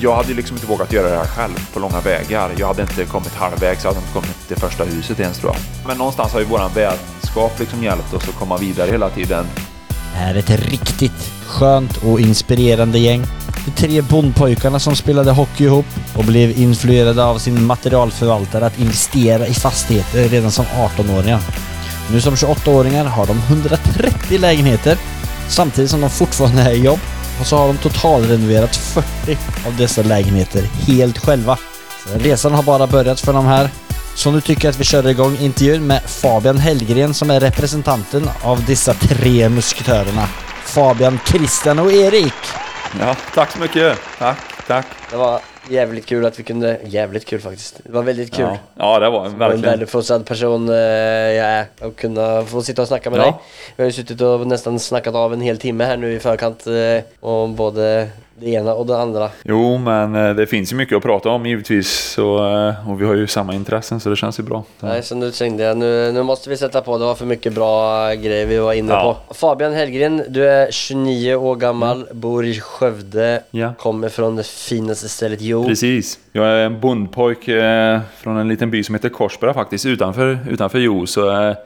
Jag hade ju liksom inte vågat göra det här själv på långa vägar. Jag hade inte kommit halvvägs, jag hade inte kommit till första huset ens tror jag. Men någonstans har ju våran vänskap liksom hjälpt oss att komma vidare hela tiden. Det här är ett riktigt skönt och inspirerande gäng. De tre bondpojkarna som spelade hockey ihop och blev influerade av sin materialförvaltare att investera i fastigheter redan som 18-åringar. Nu som 28-åringar har de 130 lägenheter samtidigt som de fortfarande är i jobb och så har de totalrenoverat 40 av dessa lägenheter helt själva. Så resan har bara börjat för de här. Så nu tycker jag att vi kör igång intervjun med Fabian Hellgren som är representanten av dessa tre musketörerna. Fabian, Christian och Erik. Ja, tack så mycket. Tack, tack. Det var jävligt kul att vi kunde, jävligt kul faktiskt. Det var väldigt kul. Ja, ja det var en Och en verkligen. väldigt person eh, jag är och kunna få sitta och snacka med Ja. dig. Vi har ju suttit och nästan snackat av en hel timme här nu i förkant eh, om både det ena och det andra. Jo, men eh, det finns ju mycket att prata om givetvis. Så, eh, och vi har ju samma intressen så det känns ju bra. Så. Nej, så nu tänkte jag nu, nu måste vi sätta på, det var för mycket bra grejer vi var inne Ja. på. Fabian Hellgren, du är 29 år gammal, bor i Skövde, Mm. Ja. kommer från det finaste stället Jo. Precis. Jag är en bondpojk eh, från en liten by som heter Korsberga faktiskt, utanför, utanför Jo. Så, eh, eh,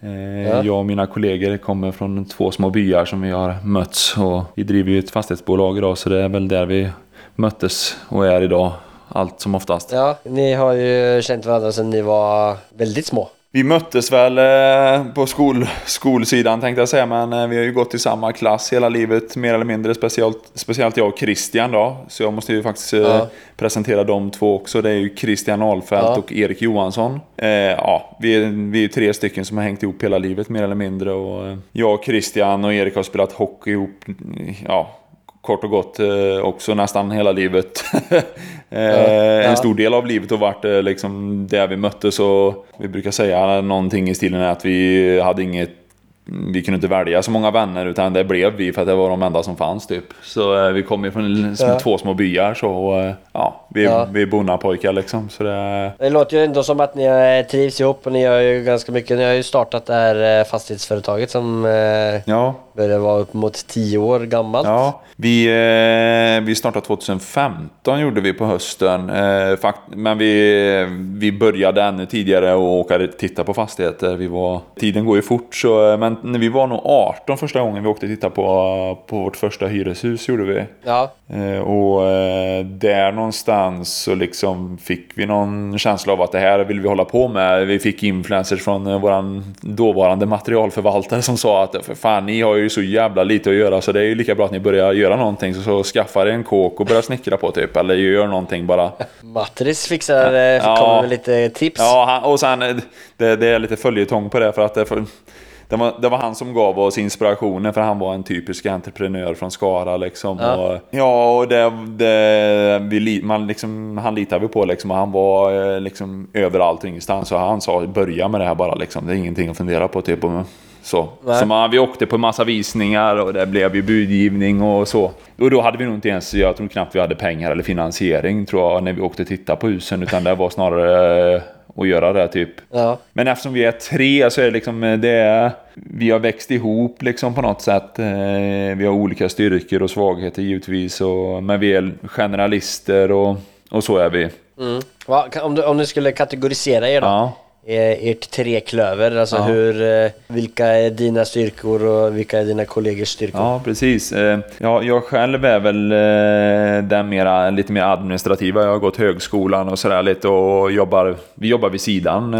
Ja. Jag och mina kollegor kommer från två små byar som vi har mötts. Och vi driver ju ett fastighetsbolag idag så det är väl där vi möttes och är idag. Allt som oftast. Ja, ni har ju känt varandra sedan ni var väldigt små. Vi möttes väl eh, på skol, skolsidan tänkte jag säga, men eh, vi har ju gått i samma klass hela livet, mer eller mindre. Speciellt, speciellt jag och Christian då. Så jag måste ju faktiskt eh, Ja. presentera de två också. Det är ju Christian Ahlfeldt Ja. och Erik Johansson. Eh, ja, vi är, vi är tre stycken som har hängt ihop hela livet mer eller mindre. Och, jag, och Christian och Erik har spelat hockey ihop, ja, kort och gott eh, också nästan hela livet. eh, Ja. En stor del av livet har varit eh, liksom där vi möttes och vi brukar säga någonting i stilen att vi hade inget vi kunde inte välja så många vänner utan det blev vi för att det var de enda som fanns typ. Så vi kommer ju från Ja. två små byar så ja, vi, Ja. vi är bonnapojkar liksom. Så det, Det låter ju ändå som att ni trivs ihop och ni gör ju ganska mycket. Ni har ju startat det här fastighetsföretaget som ja, börjar vara upp mot 10 år gammalt. Ja, vi, eh, vi startade 2015 gjorde vi på hösten. Eh, fakt men vi, vi började ännu tidigare och åka titta på fastigheter. Vi var, tiden går ju fort så, eh, men när vi var nog 18 första gången vi åkte och tittade på, på vårt första hyreshus gjorde vi. Ja, Eh, och eh, där någonstans så liksom fick vi någon känsla av att det här vill vi hålla på med. Vi fick influencers från eh, våran dåvarande materialförvaltare som sa att för fan ni har ju så jävla lite att göra så det är ju lika bra att ni börjar göra någonting så, så skaffa er en kåk och börja snickra på typ. Eller gör någonting bara. Matris fixar, eh, Ja. kommer med lite tips. Ja, och sen eh, det, det är lite följetong på det för att det, för, det, var, det var han som gav oss inspirationen för han var en typisk entreprenör från Skara liksom. Ja. Och, ja, och det, det, vi, man liksom, han litade vi på liksom och han var eh, liksom överallt och ingenstans. Så han sa börja med det här bara liksom. Det är ingenting att fundera på typ. Och, så, Nej. så man, vi åkte på massa visningar och det blev ju budgivning och så. Och då hade vi nog inte ens, jag tror knappt vi hade pengar eller finansiering tror jag när vi åkte titta på husen. Utan det var snarare eh, att göra det typ. Ja. Men eftersom vi är tre så är det liksom eh, det är, Vi har växt ihop liksom på något sätt. Eh, Vi har olika styrkor och svagheter givetvis. Och, men vi är generalister och, och så är vi. Mm. Va, om, du, om du skulle kategorisera er då? Ja. Ert treklöver, alltså Ja. hur, eh, vilka är dina styrkor och vilka är dina kollegors styrkor? Ja, precis. Eh, Ja, jag själv är väl eh, den mera, lite mer administrativa. Jag har gått högskolan och sådär lite och jobbar, vi jobbar vid sidan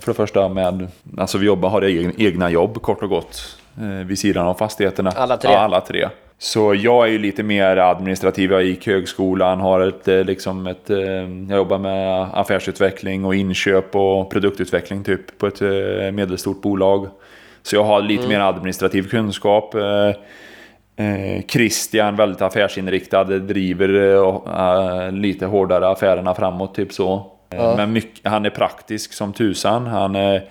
för det första med, alltså vi jobbar, har egna jobb kort och gott eh, vid sidan av fastigheterna. Alla tre? Ja, alla tre. Så jag är ju lite mer administrativ. Jag gick högskolan, har ett, eh, liksom ett, eh, jag jobbar med affärsutveckling och inköp och produktutveckling typ på ett medelstort bolag. Så jag har lite mer administrativ kunskap. Christian, väldigt affärsinriktad, driver lite hårdare affärerna framåt, typ så. Ja. Men mycket, han är praktisk som tusan. Han, eh,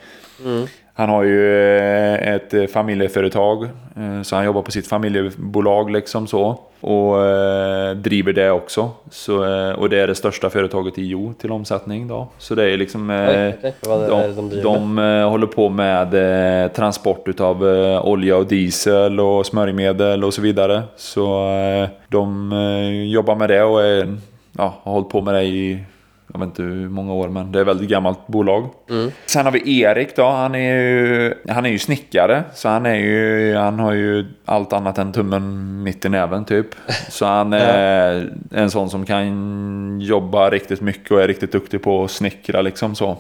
Han har ju eh, ett eh, familjeföretag. eh, Så han jobbar på sitt familjebolag liksom så. Och driver det också. Så, och det är det största företaget i Jo till omsättning då. Så det är liksom... Oj, det de de de håller på med transport utav olja och diesel och smörjmedel och så vidare. Så de jobbar med det och är, ja, har hållit på med det i jag vet inte hur många år, men det är ett väldigt gammalt bolag. Sen har vi Erik då, han är ju, han är ju snickare. Så han är ju, han har ju allt annat än tummen mitt i näven typ. Så han är en sån som kan jobba riktigt mycket och är riktigt duktig på att snickra liksom så.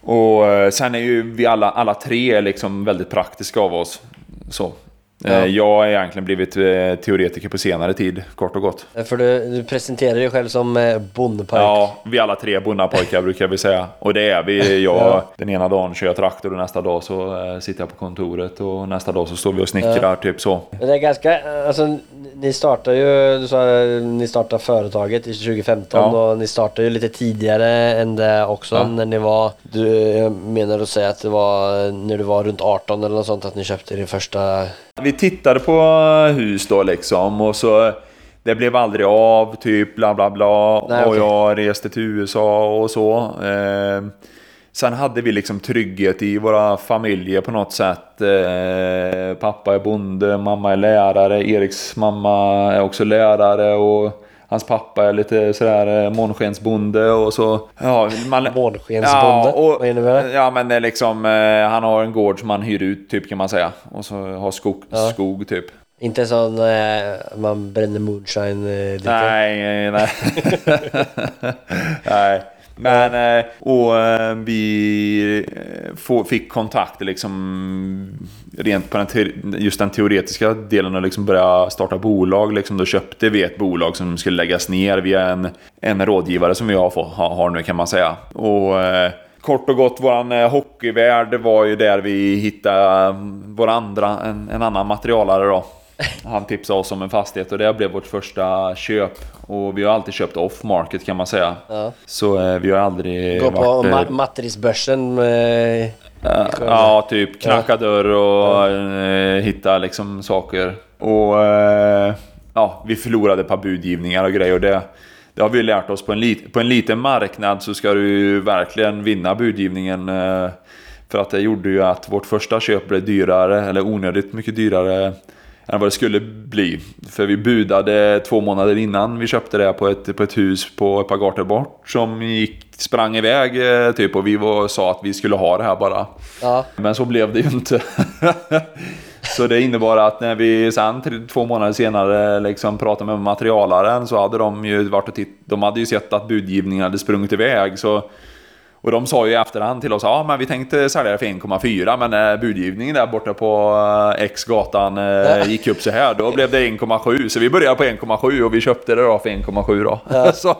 Och eh, sen är ju vi alla, alla tre liksom väldigt praktiska av oss. Så. Eh, Jag har egentligen blivit eh, teoretiker på senare tid, kort och gott. För du, du presenterar dig själv som eh, bondpojk. Ja, vi alla tre bonnapojkar brukar vi säga. Och det är vi. Jag, Den ena dagen kör jag traktor och nästa dag så eh, sitter jag på kontoret och nästa dag så står vi och snickrar, typ så. Men det är ganska, alltså ni startar ju, du sa eh, ni startade företaget i 2015 Ja. och ni startade ju lite tidigare än det också Ja. när ni var, du jag menar att säga att det var när du var runt 18 eller något sånt att ni köpte din första Vi tittade på hus då liksom och så det blev aldrig av, typ bla bla bla. Nej, och jag reste till USA och så. Eh, sen hade vi liksom trygghet i våra familjer på något sätt. Eh, pappa är bonde, mamma är lärare, Eriks mamma är också lärare och hans pappa är lite sådär eh, månskensbonde och så. Ja, man, Månskensbonde? och, Vad innebär det? Ja men det är liksom, eh, han har en gård som han hyr ut typ kan man säga. Och så har skog, skog typ. Inte sån eh, man bränner moonshine lite. Nej, nej. nej. Men, eh, och eh, vi eh, fick kontakt liksom rent på den just den teoretiska delen och liksom börja starta bolag. Liksom, då köpte vi ett bolag som skulle läggas ner via en, en rådgivare som vi har, har, nu kan man säga. Och kort och gott, våran hockeyvärld var ju där vi hittade mm, vår andra, en, en annan materialare då. Han tipsade oss om en fastighet och det blev vårt första köp. Och vi har alltid köpt off market kan man säga. Ja. Så eh, vi har aldrig Gå på varit... eh, ma- Matrisbörsen med... Ja, typ knacka dörr och eh, hitta liksom saker. Och eh, ja, vi förlorade ett par budgivningar och grejer. Och det, det har vi lärt oss. På en, lit, på en liten marknad så ska du verkligen vinna budgivningen. Eh, för att det gjorde ju att vårt första köp blev dyrare, eller onödigt mycket dyrare än vad det skulle bli. För vi budade två månader innan vi köpte det på ett, på ett hus på ett par gator bort som gick, sprang iväg eh, typ och vi var, sa att vi skulle ha det här bara. Ja. Men så blev det ju inte. så det innebar att när vi sen två månader senare liksom pratade med materialaren så hade de ju varit och titt- De hade ju sett att budgivningen hade sprungit iväg. Så, och de sa ju i efterhand till oss ja men vi tänkte sälja det för 1,4 men eh, budgivningen där borta på eh, X-gatan eh, gick upp så här. Då blev det 1,7 så vi började på 1,7 och vi köpte det då för 1,7 då. så,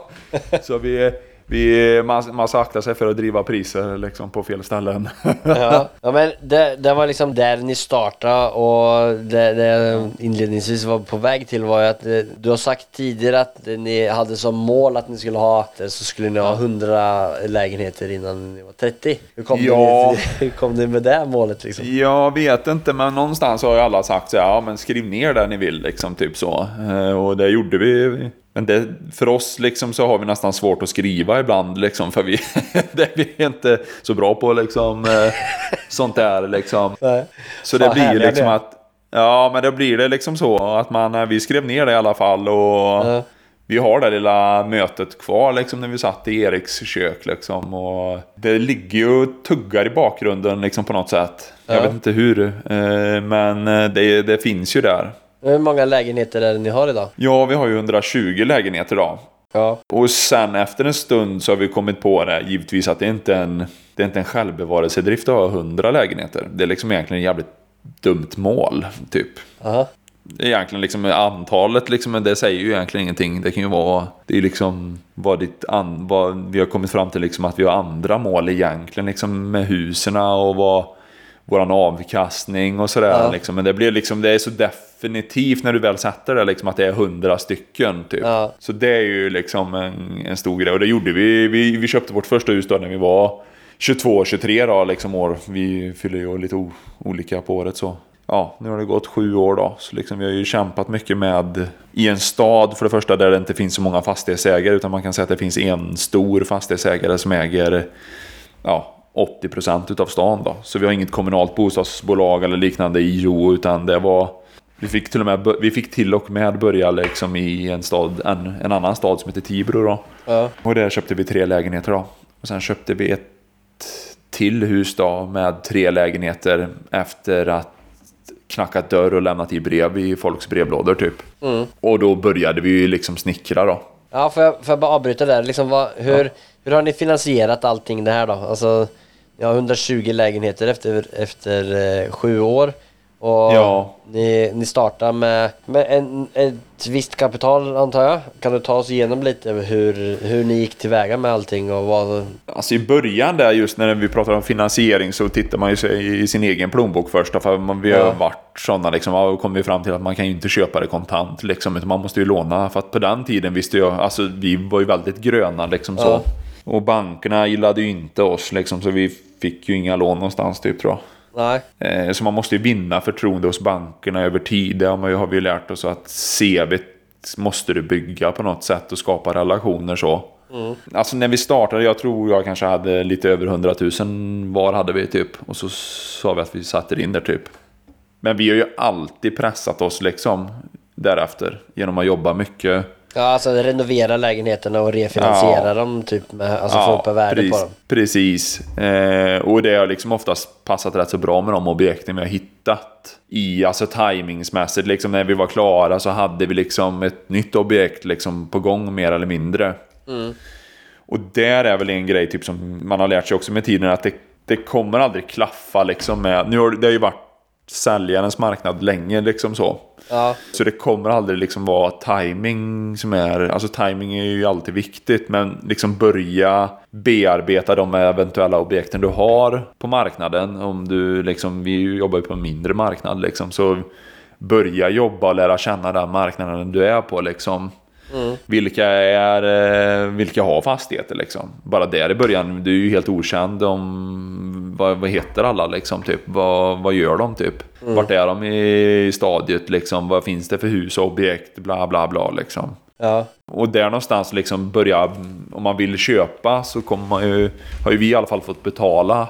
så vi, vi, man, man ska akta sig för att driva priser liksom på fel ställen. Ja, ja men det, det var liksom där ni startade och det, det inledningsvis var på väg till var ju att eh, du har sagt tidigare att ni hade som mål att ni skulle ha, så skulle ni ha 100 lägenheter innan ni var 30. Hur kom, Ja. ni, hur kom ni med det målet liksom? Jag vet inte, men någonstans har ju alla sagt så här, ja men skriv ner det ni vill, liksom typ så. Eh, Och det gjorde vi. Men det, för oss liksom så har vi nästan svårt att skriva ibland, liksom, för vi, det, vi är inte så bra på liksom eh, sånt där liksom. Så det blir liksom att, ja men det blir det liksom så att man, eh, vi skrev ner det i alla fall och Ja. vi har det lilla mötet kvar liksom när vi satt i Eriks kök liksom. Och det ligger ju tuggar i bakgrunden liksom på något sätt. Jag Ja. vet inte hur. eh, Men det, det finns ju där. Hur många lägenheter är det ni har idag? Ja, vi har ju 120 lägenheter idag. Ja. Och sen efter en stund så har vi kommit på det, givetvis att det inte är en, det är inte en självbevarelsedrift att ha 100 lägenheter. Det är liksom egentligen ett jävligt dumt mål, typ. Aha. Egentligen liksom antalet, liksom, det säger ju egentligen ingenting. Det kan ju vara, det är liksom vad, ditt an, vad vi har kommit fram till liksom att vi har andra mål egentligen liksom med husen och vad våran avkastning och sådär. Ja. Liksom. Men det blir liksom, det är så definitivt när du väl sätter det liksom att det är hundra stycken typ. Ja. Så det är ju liksom en, en stor grej och det gjorde vi. Vi, vi köpte vårt första hus då när vi var 22 och 23 då, liksom år. Vi fyller ju lite o- olika på året så. Ja, nu har det gått sju år då. Så liksom vi har ju kämpat mycket med i en stad för det första där det inte finns så många fastighetsägare. Utan man kan säga att det finns en stor fastighetsägare som äger ja, 80% utav stan då. Så vi har inget kommunalt bostadsbolag eller liknande i Jo utan det var vi fick till och med, vi fick till och med börja liksom i en stad, en, en annan stad som heter Tibro då. Ja. Och där köpte vi tre lägenheter då. Och sen köpte vi ett till hus då med tre lägenheter efter att knackat dörr och lämnat i brev i folks brevlådor typ. Och då började vi ju liksom snickra då. Ja, får jag, får jag bara avbryta där? Liksom, vad, hur, hur har ni finansierat allting det här då? Alltså, ni har 120 lägenheter efter, efter eh, sju år. Och Ja. ni, ni startar med, med en, ett visst kapital antar jag. Kan du ta oss igenom lite hur, hur ni gick tillväga med allting och vad... Alltså i början där just när vi pratar om finansiering så tittar man ju i sin egen plånbok först. För man, vi har Ja. varit sådana liksom, ja, och kom vi fram till att man kan ju inte köpa det kontant liksom. Utan man måste ju låna. För att på den tiden visste jag, alltså vi var ju väldigt gröna liksom så. Och bankerna gillade ju inte oss liksom så vi fick ju inga lån någonstans typ tror jag. Nej. Eh, Så man måste ju vinna förtroende hos bankerna över tid. Det har, vi ju lärt oss att CV måste du bygga på något sätt och skapa relationer så. Alltså när vi startade, jag tror jag kanske hade lite över 100 000 var hade vi typ. Och så sa vi att vi satte in där typ. Men vi har ju alltid pressat oss liksom därefter genom att jobba mycket. Ja, alltså renovera lägenheterna och refinansiera Ja. dem typ med, alltså få upp värde på dem. Precis. Eh, och det har liksom oftast passat rätt så bra med de objekten vi har hittat. I, alltså timingsmässigt, liksom när vi var klara så hade vi liksom ett nytt objekt liksom på gång mer eller mindre. Och där är väl en grej typ som man har lärt sig också med tiden att det, det kommer aldrig klaffa liksom med... Nu har det det har ju varit säljarens marknad länge liksom så. Ja, Så det kommer aldrig liksom vara timing som är... Alltså timing är ju alltid viktigt men liksom börja bearbeta de eventuella objekten du har på marknaden. Om du liksom... Vi jobbar ju på en mindre marknad liksom så börja jobba och lära känna den marknaden du är på liksom. Vilka är, eh, vilka har fastigheter liksom? Bara där i början, du är ju helt okänd om vad, vad heter alla liksom typ? Vad, vad gör de typ? Vart är de i stadiet liksom? Vad finns det för hus och objekt? Bla bla bla liksom. ja, Och där någonstans liksom börja, om man vill köpa så kommer man ju, har ju vi i alla fall fått betala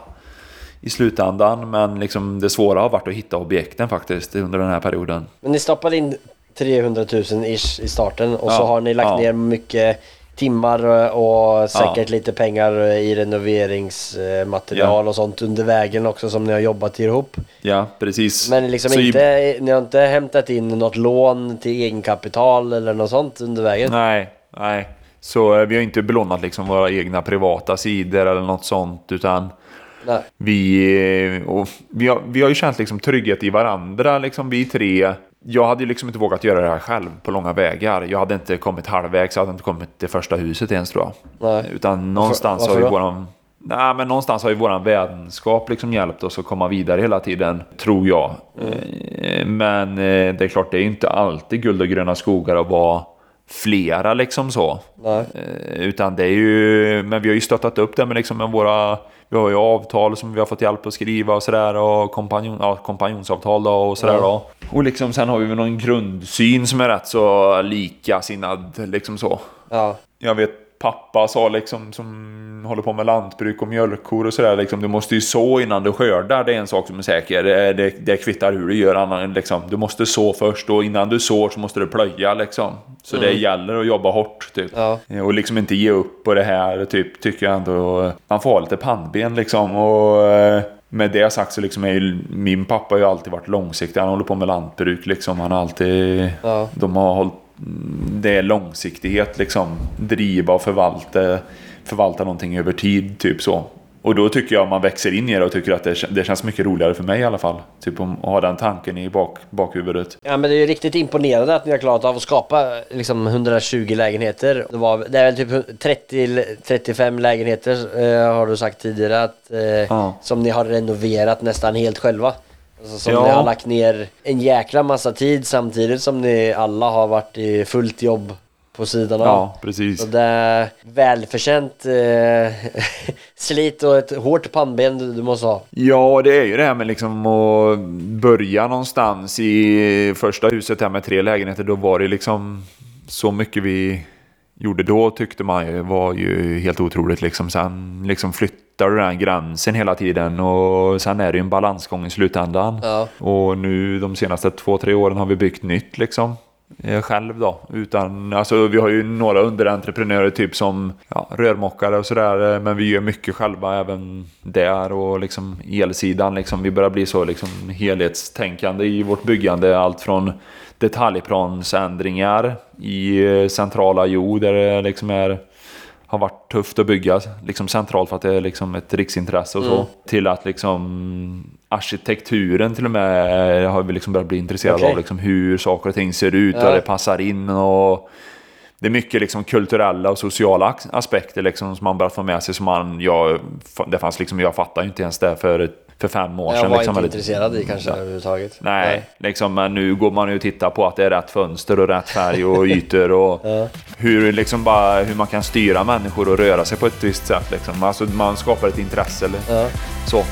i slutändan. Men liksom det svåra har varit att hitta objekten faktiskt under den här perioden. Men ni stoppade in 300 000 ish i starten och så Ja, har ni lagt ja. ner mycket timmar och säkert Ja. lite pengar i renoveringsmaterial och sånt under vägen också som ni har jobbat ihop. Ja, precis. Men liksom Så i- inte, ni har inte hämtat in något lån till egenkapital eller något sånt under vägen? Nej, nej. Så eh, vi har inte belånat liksom våra egna privata sidor eller något sånt utan Nej. vi, eh, och vi, har, vi har ju känt liksom trygghet i varandra, liksom vi tre. Jag hade ju liksom inte vågat göra det här själv på långa vägar. Jag hade inte kommit halvvägs, jag hade inte kommit till första huset ens tror jag. Nej. Utan någonstans varför har ju våran... Nej, men någonstans har ju våran vänskap liksom hjälpt oss att komma vidare hela tiden, tror jag. Eh, Men eh, det är klart, det är ju inte alltid guld och gröna skogar att vara flera liksom så. Nej. Eh, Utan det är ju, men vi har ju stöttat upp det med liksom med våra, vi har ju avtal som vi har fått hjälp att skriva och sådär och kompanjon, ja, kompanjonsavtal då och sådär då. Och liksom sen har vi väl någon grundsyn som är rätt så likasinnad liksom så. Ja. Jag vet pappa sa liksom som håller på med lantbruk och mjölkkor och sådär liksom. Du måste ju så innan du skördar. Det är en sak som är säker. Det, det, det kvittar hur du gör. Annan, liksom. Du måste så först och innan du sår så måste du plöja liksom. Så det gäller att jobba hårt typ. Ja. Och liksom inte ge upp på det här typ. Tycker jag ändå. Man får ha lite pannben liksom. Och eh, med det sagt så liksom är ju, min pappa har ju alltid varit långsiktig. Han håller på med lantbruk liksom. Han har alltid... Ja. De har hållit det är långsiktighet liksom. Driva och förvalta, förvalta någonting över tid, typ så. Och då tycker jag man växer in i det och tycker att det, det känns mycket roligare för mig i alla fall. Typ om att ha den tanken i bak, bakhuvudet. Ja men det är ju riktigt imponerande att ni har klarat av att skapa liksom 120 lägenheter. Det, var, det är väl typ 30, 35 lägenheter eh, har du sagt tidigare att, eh, Ja. som ni har renoverat nästan helt själva. Alltså, som Ja. ni har lagt ner en jäkla massa tid samtidigt som ni alla har varit i fullt jobb. på sidan av. Ja, precis. Så det är välförtjänt eh, slit och ett hårt pannben du, du måste ha. Ja, det är ju det här med liksom att börja någonstans i första huset här med tre lägenheter. Då var det liksom så mycket vi gjorde då tyckte man ju var ju helt otroligt liksom. Sen liksom flyttar du den gränsen hela tiden och sen är det ju en balansgång i slutändan. Ja. Och nu de senaste två, tre åren har vi byggt nytt liksom. eh, Själv då. Utan, alltså vi har ju några underentreprenörer typ som ja, rörmokare och sådär. eh, Men vi gör mycket själva även där och liksom elsidan liksom. Vi börjar bli så liksom helhetstänkande i vårt byggande. Allt från detaljplansändringar i eh, centrala Jo där det liksom är har varit tufft att bygga liksom centralt för att det är liksom ett riksintresse och så. Till att liksom arkitekturen till och med har vi liksom börjat bli intresserade Okej. av. Liksom hur saker och ting ser ut Ja. och det passar in. och det är mycket liksom kulturella och sociala aspekter liksom som man börjat få med sig. Som man, jag, det fanns liksom, jag fattar ju inte ens det för, för fem år Jag sedan. var liksom, inte eller- intresserad i kanske överhuvudtaget. Nej, liksom, men nu går man ju och tittar på att det är rätt fönster och rätt färg och ytor och hur, liksom bara, hur man kan styra människor och röra sig på ett visst sätt. Liksom. Alltså, man skapar ett intresse eller Ja. så.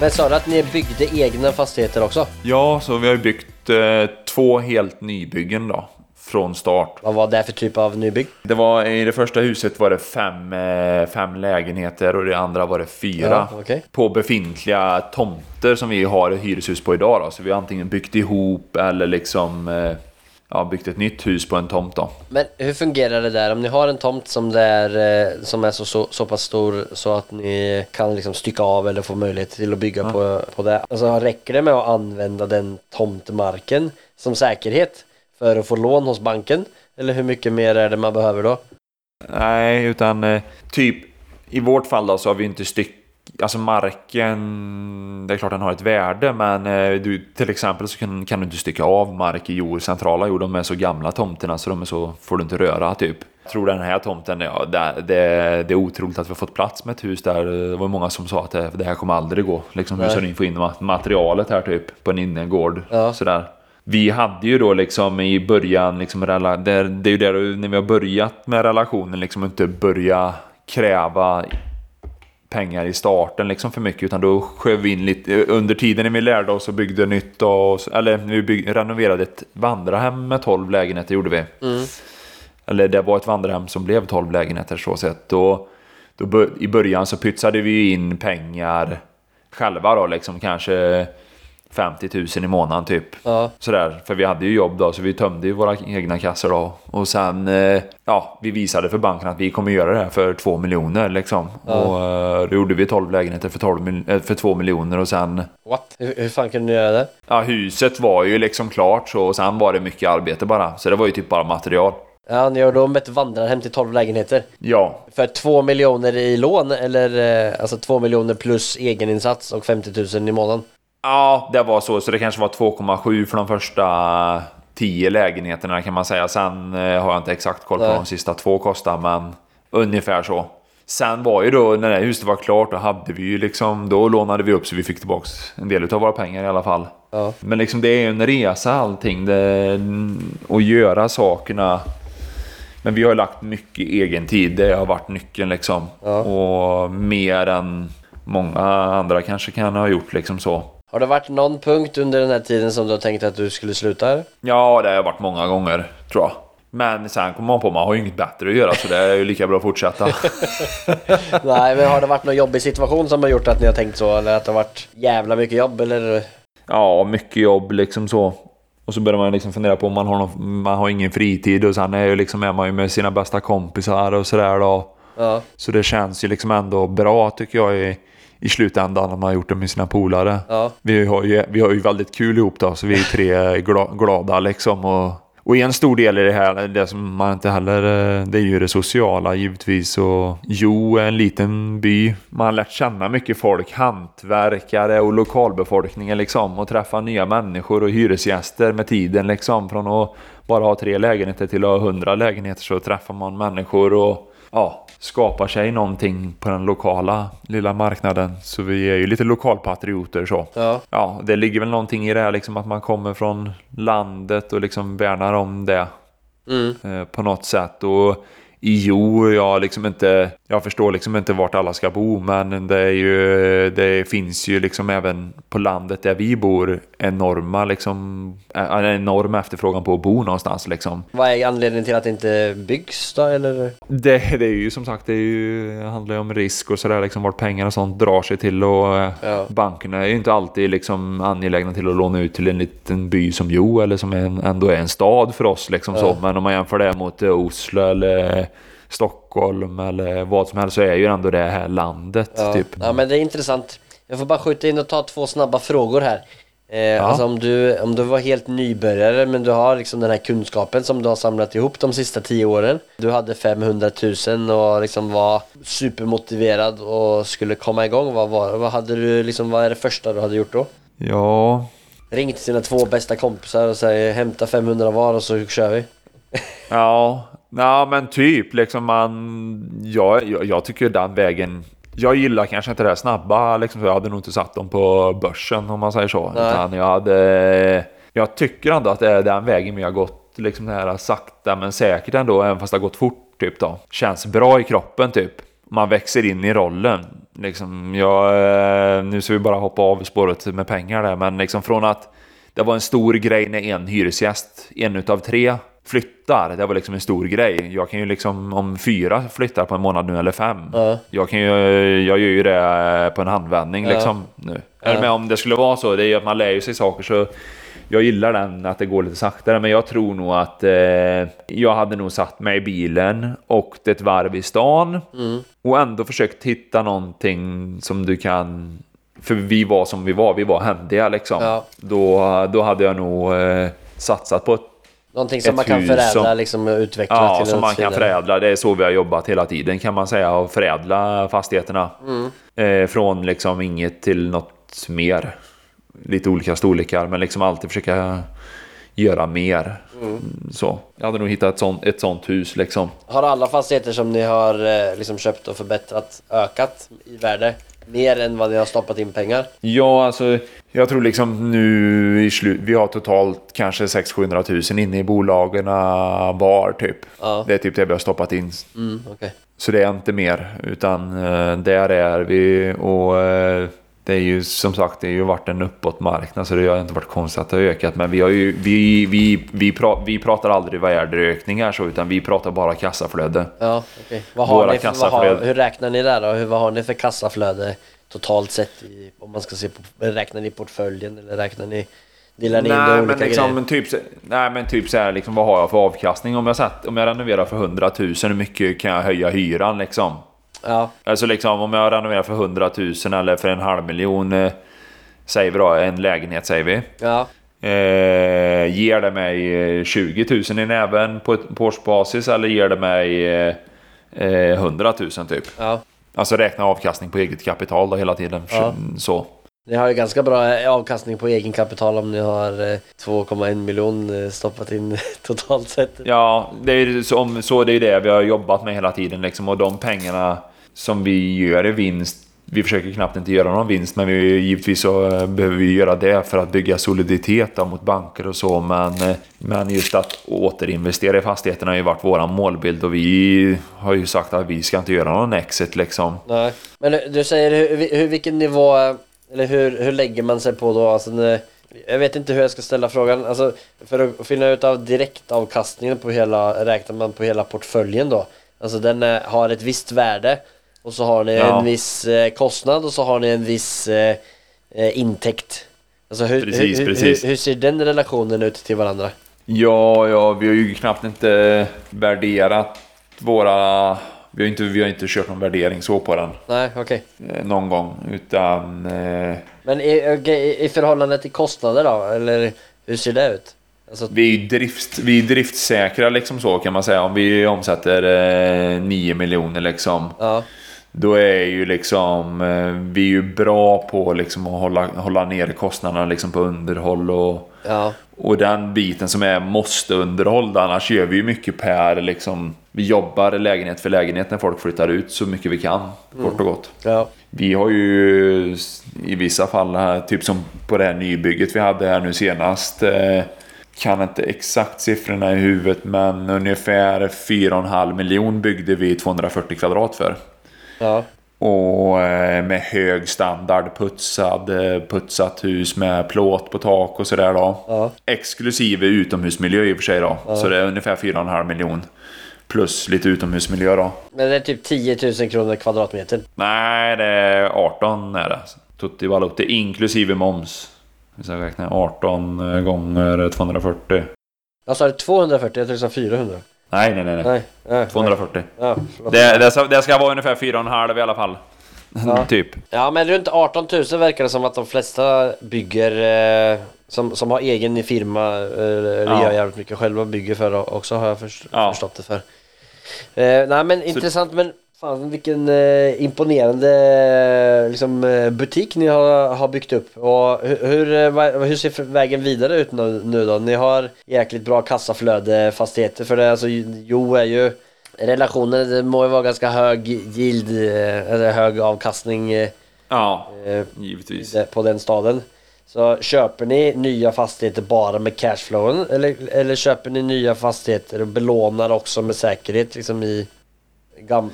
Men sa du att ni byggde egna fastigheter också? Ja, så vi har byggt eh, två helt nybyggen då, från start. Vad var det för typ av nybygg? Det var, I det första huset var det fem, eh, fem lägenheter och i det andra var det fyra. Ja, okej. På befintliga tomter som vi har ett hyreshus på idag. Då. Så vi har antingen byggt ihop eller liksom eh, ja, byggt ett nytt hus på en tomt. Då. Men hur fungerar det där? Om ni har en tomt som, det är, eh, som är så, så, så pass stor så att ni kan liksom stycka av eller få möjlighet till att bygga på, på det. Alltså räcker det med att använda den tomtmarken som säkerhet för att få lån hos banken? Eller hur mycket mer är det man behöver då? Nej, utan eh, typ i vårt fall då så har vi inte styck... Alltså marken, det är klart den har ett värde men eh, du, till exempel så kan, kan du inte stycka av mark i jord, centrala jord. De är så gamla tomterna så de är så, får du inte röra typ. Jag tror den här tomten, ja, det, det, det är otroligt att vi har fått plats med ett hus där. Det var många som sa att det, det här kommer aldrig gå. Liksom, hur ska ni få in ma- materialet här typ på en innergård? Ja. Sådär. Vi hade ju då liksom i början, liksom, det, är ju där när vi har börjat med relationen, liksom inte börja kräva pengar i starten liksom för mycket utan då sköv vi in lite under tiden när vi lärde oss och byggde nytt och, eller vi bygg, renoverade ett vandrarhem med 12 lägenheter gjorde vi. Eller det var ett vandrarhem som blev 12 lägenheter så sett. Då, då I början så pytsade vi in pengar själva då liksom kanske 50 000 i månaden typ. Ja. Sådär, för vi hade ju jobb då så vi tömde ju våra egna kassor då. Och sen, eh, ja, vi visade för banken att vi kommer göra det här för 2 miljoner liksom. Och eh, då gjorde vi 12 lägenheter för, 12 mil- eh, för 2 miljoner och sen What? Hur, hur fan kunde ni göra det? Ja, huset var ju liksom klart så och sen var det mycket arbete bara. Så det var ju typ bara material. Ja, ni gjorde om ett vandrarhem till 12 lägenheter. Ja, För 2 miljoner i lån eller alltså 2 miljoner plus egeninsats och 50 000 i månaden? Ja det var så. Så det kanske var 2,7 för de första 10 lägenheterna kan man säga. Sen eh, har jag inte exakt koll på Nej. vad de sista två kostar, men ungefär så. Sen var ju då när det huset var klart, då hade vi ju liksom, då lånade vi upp så vi fick tillbaks en del av våra pengar i alla fall. Ja. Men liksom det är ju en resa allting, det, att göra sakerna. Men vi har ju lagt mycket egen tid, det har varit nyckeln liksom. Ja. Och mer än många andra kanske kan ha gjort liksom så. Har det varit någon punkt under den här tiden som du har tänkt att du skulle sluta? Ja, det har varit många gånger tror jag. Men sen kommer man på man har ju inget bättre att göra så det är ju lika bra att fortsätta. Nej, men har det varit någon jobbig situation som har gjort att ni har tänkt så? Eller att det har varit jävla mycket jobb? Eller? ja, mycket jobb liksom så. Och så börjar man liksom fundera på om man har, någon, man har ingen fritid och sen är, ju liksom, är man ju med sina bästa kompisar och sådär då. Ja. Så det känns ju liksom ändå bra tycker jag i, slutändan när man har gjort det med sina polare. Ja. Vi, har ju, vi har ju väldigt kul ihop då, så vi är tre gla, glada liksom. Och, och en stor del i det här, det som man inte heller, eh, det är ju det sociala givetvis. Och Jo är en liten by. Man har lärt känna mycket folk, hantverkare och lokalbefolkningen liksom. Och träffa nya människor och hyresgäster med tiden liksom. Från att bara ha tre lägenheter till att ha hundra lägenheter så träffar man människor och ja, skapar sig någonting på den lokala lilla marknaden. Så vi är ju lite lokalpatrioter så. Ja. Ja, det ligger väl någonting i det här liksom att man kommer från landet och liksom värnar om det Mm. eh, på något sätt. Och jo, jag liksom inte, jag förstår liksom inte vart alla ska bo, men det ju, det finns ju liksom även på landet där vi bor enorma liksom, en enorm efterfrågan på att bo någonstans liksom. Vad är anledningen till att det inte byggs då eller? Det, det är ju som sagt, det, ju, det handlar ju om risk och sådär, liksom vart pengar och sånt drar sig till och Ja. bankerna är ju inte alltid liksom angelägna till att låna ut till en liten by som Jo eller som en, ändå är en stad för oss liksom så. Men om man jämför det mot Oslo eller Stockholm eller vad som helst så är ju ändå det här landet Ja. typ. ja men det är intressant. Jag får bara skjuta in och ta två snabba frågor här. Eh, Alltså om du, om du var helt nybörjare men du har liksom den här kunskapen som du har samlat ihop de sista tio åren. Du hade 500 000 och liksom var supermotiverad och skulle komma igång. Vad, var, vad hade du liksom, vad är det första du hade gjort då? Ja, Ringt till sina två bästa kompisar och säger hämta 500 var och så kör vi. Ja, ja men typ liksom man... Ja, jag, jag tycker den vägen... Jag gillar kanske inte det här snabba liksom, så jag hade nog inte satt dem på börsen om man säger så. Nej. Utan jag hade... Jag tycker ändå att det är den vägen vi har gått, liksom det här sakta men säkert ändå, även fast det har gått fort typ då. Känns bra i kroppen typ. Man växer in i rollen. Liksom, jag, eh, nu ska vi bara hoppa av spåret med pengar där, men liksom från att det var en stor grej när en hyresgäst, en utav tre, flyttar. Det var liksom en stor grej. Jag kan ju liksom, om fyra flyttar på en månad nu eller fem. Ja. Jag, kan ju, jag gör ju det på en handvändning Ja. liksom nu. Eller men om det skulle vara så, det är ju att man lär ju sig saker så jag gillar den att det går lite saktare men jag tror nog att eh, jag hade nog satt mig i bilen och ett varv i stan Mm. och ändå försökt hitta någonting som du kan för vi var som vi var, vi var händiga liksom. Ja. Då, då hade jag nog eh, satsat på ett Någonting som man kan förädla som- liksom och utveckla Ja, till som man kan förädla. Det är så vi har jobbat hela tiden kan man säga. Och förädla fastigheterna. Eh, från liksom inget till något mer. Lite olika storlekar men liksom alltid försöka göra mer. Så. Jag hade nog hittat ett sånt, ett sånt hus liksom. Har alla fastigheter som ni har eh, liksom köpt och förbättrat ökat i värde? Mer än vad ni har stoppat in pengar? Ja, alltså jag tror liksom nu i slut, vi har totalt kanske 600-700 000 inne i bolagen var typ. Ja. Det är typ det vi har stoppat in. Mm, okej. Så det är inte mer, utan eh, där är vi och eh, det är ju som sagt, det har ju varit en uppåtmarknad så det har inte varit konstigt att det har ökat. Men vi, har ju, vi, vi, vi, pra, vi pratar aldrig värdeökningar så, utan vi pratar bara kassaflöde. Ja, okej. Vad har Våra ni för, vad har, kassaflöde. hur räknar ni där då? Hur, vad har ni för kassaflöde totalt sett? I, om man ska se på, räknar ni portföljen eller räknar ni, delar ni in Nej olika men, liksom, grejer? typ, nej men typ så här, liksom, vad har jag för avkastning? Om jag, satt, om jag renoverar för 100 000, hur mycket kan jag höja hyran liksom? Ja, Alltså liksom om jag renoverar för 100 000 eller för en halv miljon, eh, säger vi då, en lägenhet säger vi. ja, Eh, ger det mig eh, 20 000 i näven på, ett- på årsbasis eller ger det mig eh, eh, 100 000 typ? ja. Alltså räkna avkastning på eget kapital då hela tiden. Ja. Så. Ni har ju ganska bra eh, avkastning på egen kapital om ni har eh, 2,1 miljon eh, stoppat in totalt sett. Ja, det är, som, så det är det vi har jobbat med hela tiden liksom. Och de pengarna som vi gör i vinst vi försöker knappt inte göra någon vinst men vi, givetvis så eh, behöver vi göra det för att bygga soliditet mot banker och så. Men, eh, men just att återinvestera i fastigheterna har ju varit vår målbild och vi har ju sagt att vi ska inte göra någon exit liksom. Nej. Men eh, du- säger hur, hur, vilken nivå, eller hur, hur lägger man sig på då? Alltså, när, jag vet inte hur jag ska ställa frågan. Alltså, för att finna ut av direktavkastningen på hela, räknar man på hela portföljen då? Alltså den är, har ett visst värde och så har ni Ja. en viss eh, kostnad och så har ni en viss eh, eh, intäkt. Alltså hur, Precis, hur, precis. Hur, hur ser den relationen ut till varandra? Ja, ja, vi har ju knappt inte värderat våra... Vi har inte, vi har inte kört någon värdering så på den Nej, okej. eh, någon gång. Utan... Men i, i, i förhållande till kostnader då? Eller hur ser det ut? Alltså, vi, är drift, vi är driftsäkra liksom så kan man säga. Om vi omsätter eh, 9 miljoner liksom. ja. Då är ju liksom, eh, vi är ju bra på liksom att hålla, hålla ner kostnaderna liksom på underhåll och, Ja. och den biten som är måste underhåll. Annars gör vi ju mycket per liksom, vi jobbar lägenhet för lägenhet när folk flyttar ut så mycket vi kan, kort och gott. Ja. Vi har ju i vissa fall, här, typ som på det här nybygget vi hade här nu senast. Eh, kan inte exakt siffrorna i huvudet men ungefär 4,5 miljon byggde vi 240 kvadrat för. Ja. Och eh, med hög standard, putsad, eh, putsat hus med plåt på tak och sådär då. Ja. Exklusive utomhusmiljö i och för sig då. Så det är ungefär 4,5 miljon. Plus lite utomhusmiljö då. Men det är typ 10 000 kronor kvadratmetern. Nej, det är 18 är det. Tutti Valutti inklusive moms. Vi ska räkna 18 gånger 240. Jag sa det 240, jag sa 400. Nej, nej, nej. nej. Nej. nej 240. Ja, förlåt. Det, det, ska, det ska vara ungefär 4,5 i alla fall. Ja. typ. Ja men runt 18 000 verkar det som att de flesta bygger eh, som, som har egen firma eh, eller Ja. gör jävligt mycket själva bygger för också har jag först, Ja. förstått det för. Eh, nej men intressant men fan vilken eh, imponerande eh, liksom, eh, butik ni har, har byggt upp. Och hur, hur, eh, hur ser vägen vidare ut nu, nu då? Ni har jäkligt bra kassaflöde fastigheter för det. Alltså Jo är ju relationen, det må ju vara ganska hög yield, eller hög avkastning Ja, eh, givetvis. på den staden. Så köper ni nya fastigheter bara med cashflowen eller, eller köper ni nya fastigheter och belånar också med säkerhet liksom i gam...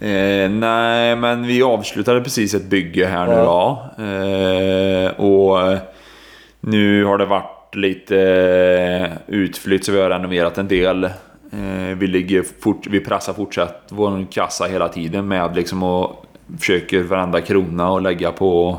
Eh, nej, men vi avslutade precis ett bygge här nu då. Eh, och eh, nu har det varit lite eh, utflytt så vi har renoverat en del. Eh, vi, ligger fort, vi pressar fortsatt vår kassa hela tiden med liksom och försöker varenda krona och lägga på,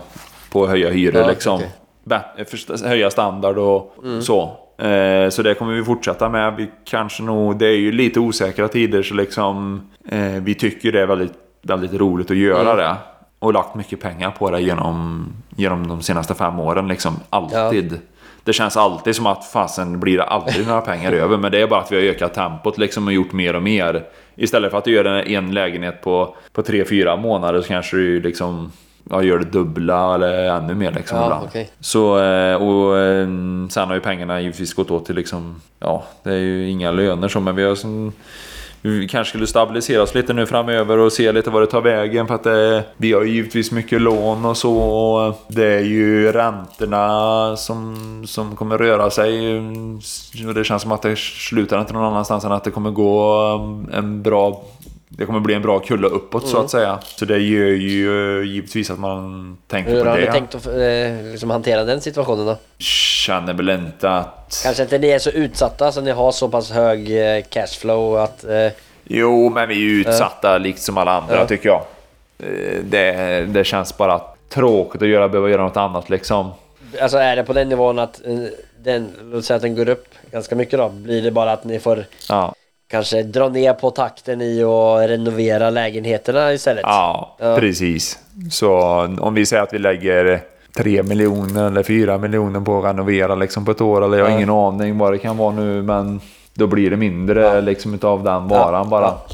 på att höja hyror Ja, liksom. Bä- först- höja standard och så. Eh, så det kommer vi fortsätta med. Vi kanske nog, det är ju lite osäkra tider så liksom eh, vi tycker det är väldigt, väldigt roligt att göra det. Och lagt mycket pengar på det genom, genom de senaste fem åren liksom. Alltid. Det känns alltid som att fasen blir det aldrig några pengar över. Men det är bara att vi har ökat tempot liksom och gjort mer och mer. Istället för att du gör en lägenhet på, på tre, fyra månader så kanske du liksom ja, gör det dubbla eller ännu mer liksom Ja, ibland. okej. Så, eh, och eh, sen har ju pengarna givetvis gått åt till liksom, ja, det är ju inga löner så, men vi har som, vi kanske skulle stabilisera oss lite nu framöver och se lite vad det tar vägen för att det, vi har ju givetvis mycket lån och så. Och det är ju räntorna som, som kommer röra sig. Och det känns som att det slutar inte någon annanstans än att det kommer gå en bra det kommer bli en bra kulla uppåt så att säga. Så det gör ju eh, givetvis att man tänker Hur på har det. ni tänkt att eh, liksom hantera den situationen då? Känner väl inte att... Kanske inte ni är så utsatta så ni har så pass hög eh, cashflow att... Eh, Jo, men vi är ju utsatta likt som alla andra tycker jag. Eh, Det, det känns bara tråkigt att göra, behöva göra något annat liksom. alltså är det på den nivån att eh, den, låt säga att den går upp ganska mycket då? Blir det bara att ni får Ja, kanske dra ner på takten i att renovera lägenheterna istället? ja, Ja. precis. Så om vi säger att vi lägger 3 miljoner eller 4 miljoner på att renovera liksom på ett år. Eller jag har Ja. ingen aning vad det kan vara nu, men då blir det mindre liksom utav den varan bara. Ja.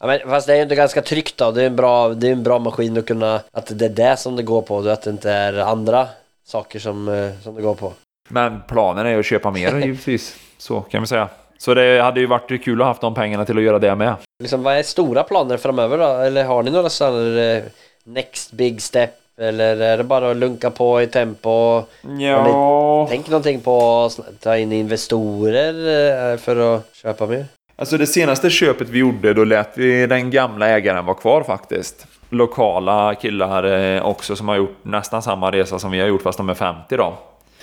Ja, men fast det är ju inte ganska tryggt då. Det är en bra, det är en bra maskin att kunna... Att det är det som det går på. Att det inte är andra saker som, eh, som det går på. Men planen är att köpa mer givetvis. Så kan vi säga. Så det hade ju varit kul att ha haft de pengarna till att göra det med. Liksom, vad är stora planer framöver då? Eller har ni några sådana eh, next big step? Eller är det bara att lunka på i tempo? Ja... Tänk någonting på att ta in investorer eh, för att köpa mer? Alltså det senaste köpet vi gjorde, då lät vi den gamla ägaren vara kvar faktiskt. Lokala killar eh, också som har gjort nästan samma resa som vi har gjort fast de är 50 då.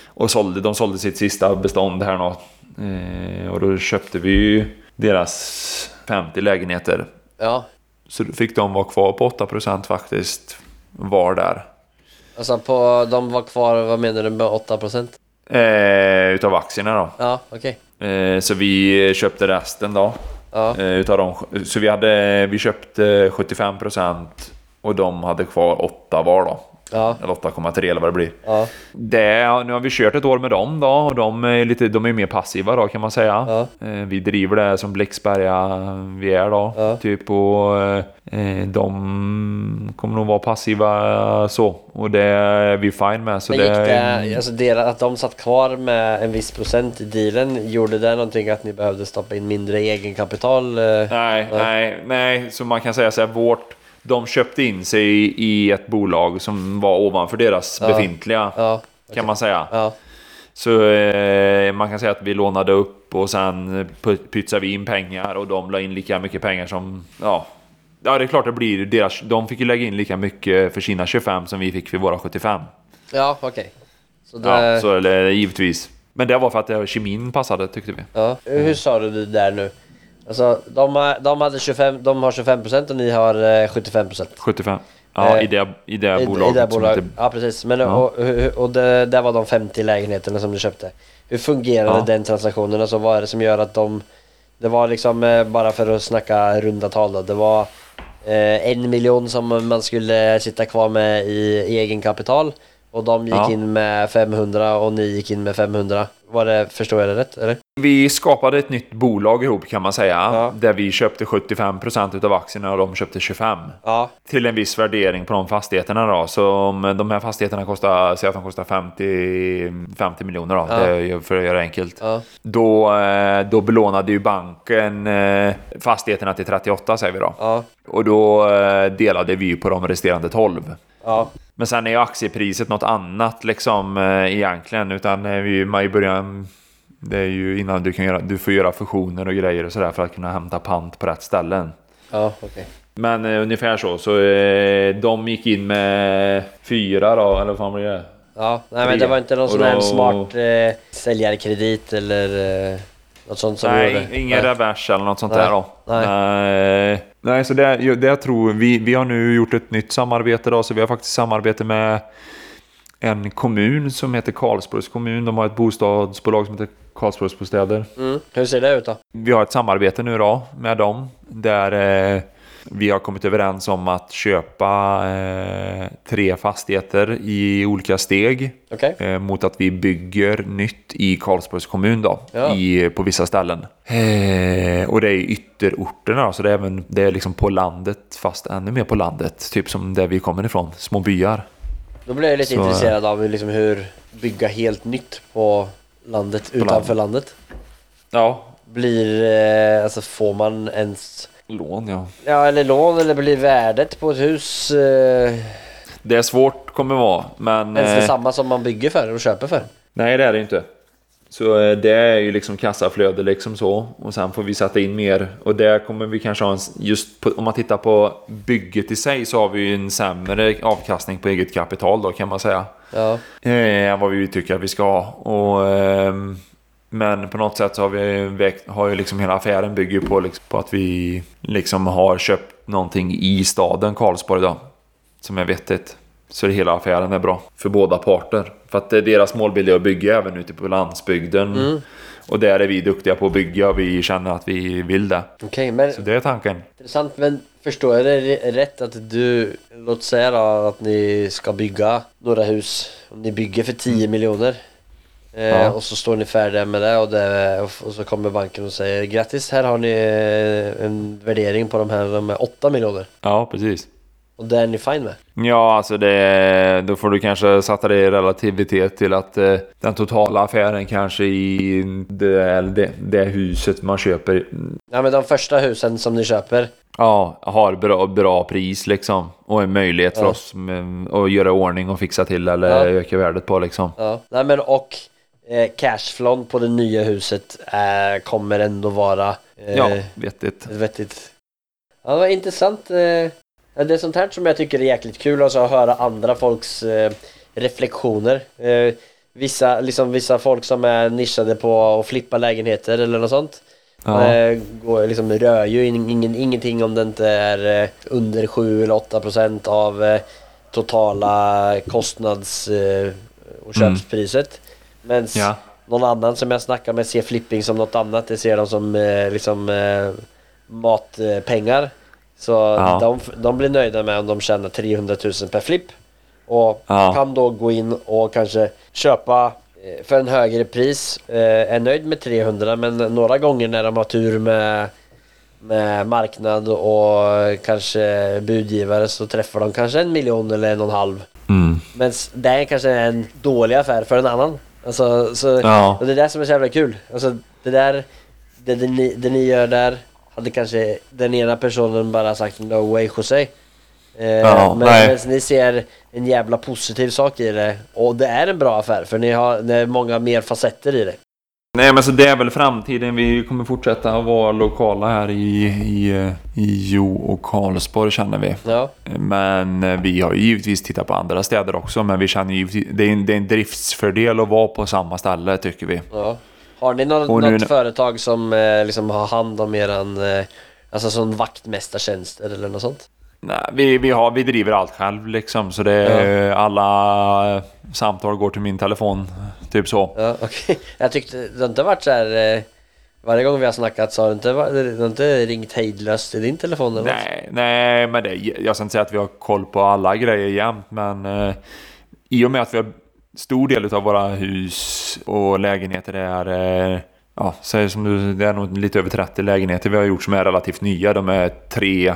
Och sålde, de sålde sitt sista bestånd här nå. Eh, och då köpte vi ju deras 50 lägenheter. Ja, Så fick de vara kvar på 8% faktiskt. Var där. alltså på, de var kvar, vad menar du med 8%? Eh, utav aktierna då. Ja, okej. Eh, så vi köpte resten då. Ja, Eh, utav dem. Så vi, hade, vi köpte 75% Och de hade kvar 8 var då. Ja. Eller 8,3 eller vad det blir. Ja. Det, nu har vi kört ett år med dem då och de är, lite, de är mer passiva då kan man säga. Ja. Eh, Vi driver det som Blixberga vi är då. Ja. Typ och eh, de kommer nog vara passiva så. Och det är vi fine med. Så Men gick det, det, alltså deras, att de satt kvar med en viss procent i dealen, gjorde det någonting att ni behövde stoppa in mindre egenkapital? eh? Nej, nej, nej. Så man kan säga så här, vårt... De köpte in sig i, i ett bolag som var ovanför deras Ja. befintliga. Ja, Kan man säga. ja, Så eh, man kan säga att vi lånade upp och sen pu- pytsade vi in pengar och de la in lika mycket pengar som... Ja, ja det är klart det blir deras... De fick ju lägga in lika mycket för sina 25 som vi fick för våra 75. ja okej. Så det, Ja, så eller, givetvis. Men det var för att det, kemin passade tyckte vi. ja. Hur sa du det där nu? Alltså, de, har- de, hade 25, de har 25% och ni har eh, 75%. 75. Ja, Eh, i det, i det I, bolaget. i det bolag. heter- Ja precis, men Ja. och, och, och det, där var de 50 lägenheterna som du köpte. Hur fungerade Ja. den transaktionen? Alltså vad är det som gör att de... Det var liksom, eh, bara för att snacka runda tal då, det var eh, en miljon som man skulle sitta kvar med i egenkapital och de gick Ja. in med 500 och ni gick in med 500. Var det, förstår jag det rätt eller? Vi skapade ett nytt bolag ihop kan man säga. Ja. Där vi köpte 75% av aktierna och de köpte 25%. Ja, Till en viss värdering på de fastigheterna då. Så om de här fastigheterna kostar, säg att de kostar 50, 50 miljoner då. Ja. För att göra det enkelt. Då, eh, då belånade ju banken eh, fastigheterna till 38 säger vi då. Och då eh, delade vi på de resterande 12. ja, Men sen är ju aktiepriset något annat liksom egentligen. Utan vi, man i början, det är ju innan du kan göra, du får göra fusioner och grejer och sådär för att kunna hämta pant på rätt ställen. ja okej. Men eh, ungefär så. Så eh, de gick in med fyra då, eller vad fan blir det? Ja, nej men det var inte någon sån här då- smart eh, säljarkredit eller eh, något sånt som Nej, gjorde? ingen Nej. revers eller något sånt Nej, där då. nej. Nej, nej så det, det jag tror vi, vi har nu gjort ett nytt samarbete då, så vi har faktiskt samarbete med en kommun som heter Karlsborgs kommun. De har ett bostadsbolag som heter Karlsborgsbostäder. Mm. Hur ser det ut då? Vi har ett samarbete nu då med dem där eh, vi har kommit överens om att köpa eh, tre fastigheter i olika steg Okej? eh, mot att vi bygger nytt i Karlsborgs kommun då, Ja. i, på vissa ställen. Eh, och det är ytterorterna då, så det är, även, det är liksom på landet, fast ännu mer på landet. Typ som där vi kommer ifrån, små byar. Då blir jag lite Så, intresserad av liksom, hur bygga helt nytt på landet, utanför landet. Ja, Blir, eh, alltså får man ens, lån ja. ja eller lån eller blir värdet på ett hus eh, Det är svårt kommer vara, men... ens eh, detsamma som man bygger för och köper för? Nej, det är det inte. Så eh, det är ju liksom kassaflöde liksom så. Och sen får vi sätta in mer. Och där kommer vi kanske ha en... Just på, om man tittar på bygget i sig så har vi ju en sämre avkastning på eget kapital då kan man säga. Ja, Eh, vad vi tycker att vi ska ha. Och, ehm, men på något sätt så har vi har ju liksom hela affären bygger på, liksom, på att vi liksom har köpt någonting i staden Karlsborg då. Som är vettigt. Så hela affären är bra för båda parter. För att är deras målbild är att bygga även ute på landsbygden. Och där är vi duktiga på att bygga och vi känner att vi vill det. okej men Så det är tanken. intressant men förstår jag det rätt att du, låt säga då att ni ska bygga några hus, om ni bygger för 10 miljoner Eh, Ja. Och så står ni färdiga med det och, det och, så kommer banken och säger grattis här har ni eh, en värdering på de här, de är 8 miljoner. Ja, precis. Och det är ni fine med? Ja, alltså det, då får du kanske sätta det i relativitet till att eh, den totala affären kanske i det, det, det huset man köper Ja men de första husen som ni köper ja, har bra, bra pris liksom. Och en möjlighet för Ja. oss att göra ordning och fixa till eller Ja. öka värdet på liksom. Ja, nej men och eh, cashflown på det nya huset eh, kommer ändå vara eh, Ja, vettigt. vettigt. Ja, det var intressant. Eh, det är sånt här som jag tycker är jäkligt kul, alltså att höra andra folks eh, reflektioner. Eh, vissa, liksom, vissa folk som är nischade på att flippa lägenheter eller något sånt. Ja. Eh, går, liksom, rör ju in- ingen, ingenting om det inte är eh, under 7 eller 8 procent av eh, totala kostnads eh, och Mm. köpspriset. Men Ja. någon annan som jag snackar med ser flipping som något annat. Det ser de som liksom matpengar. Så Ja. de, de blir nöjda med om de tjänar 300 000 per flipp. Och Ja. kan då gå in och kanske köpa eh, för en högre pris. Eh, är nöjd med 300 men några gånger när de har tur med, med marknad och kanske budgivare så träffar de kanske en miljon eller en och en halv. Mm. Men det är kanske en dålig affär för en annan. Alltså, så, Ja. och det är det som är så jävla kul. Alltså, det där, det, det, ni, det ni gör där hade kanske den ena personen bara sagt no way Jose. Eh, Ja, men nej. ni ser en jävla positiv sak i det och det är en bra affär för ni har, det är många mer facetter i det. Nej men så det är väl framtiden. Vi kommer fortsätta att vara lokala här i, i, i Jo och Karlsborg känner vi. Ja, Men eh, vi har ju givetvis tittat på andra städer också. Men vi känner ju det är en, det är en driftsfördel att vara på samma ställe tycker vi. ja. Har ni något, nu- något företag som eh, liksom har hand om eran, eh, alltså som vaktmästartjänster eller något sånt? Nej, vi, vi, har, vi driver allt själv liksom. Så det är, alla eh, samtal går till min telefon. Typ så. Ja, okej. Jag tyckte det har inte varit så här eh, Varje gång vi har snackat så har det inte, varit- det har inte ringt hejdlöst i din telefon eller något? Nej, nej, men det, jag ska inte säga att vi har koll på alla grejer jämt, men eh, i och med att vi har stor del av våra hus och lägenheter är, eh, ja, säg som du, det är nog lite över 30 lägenheter vi har gjort som är relativt nya. De är tre,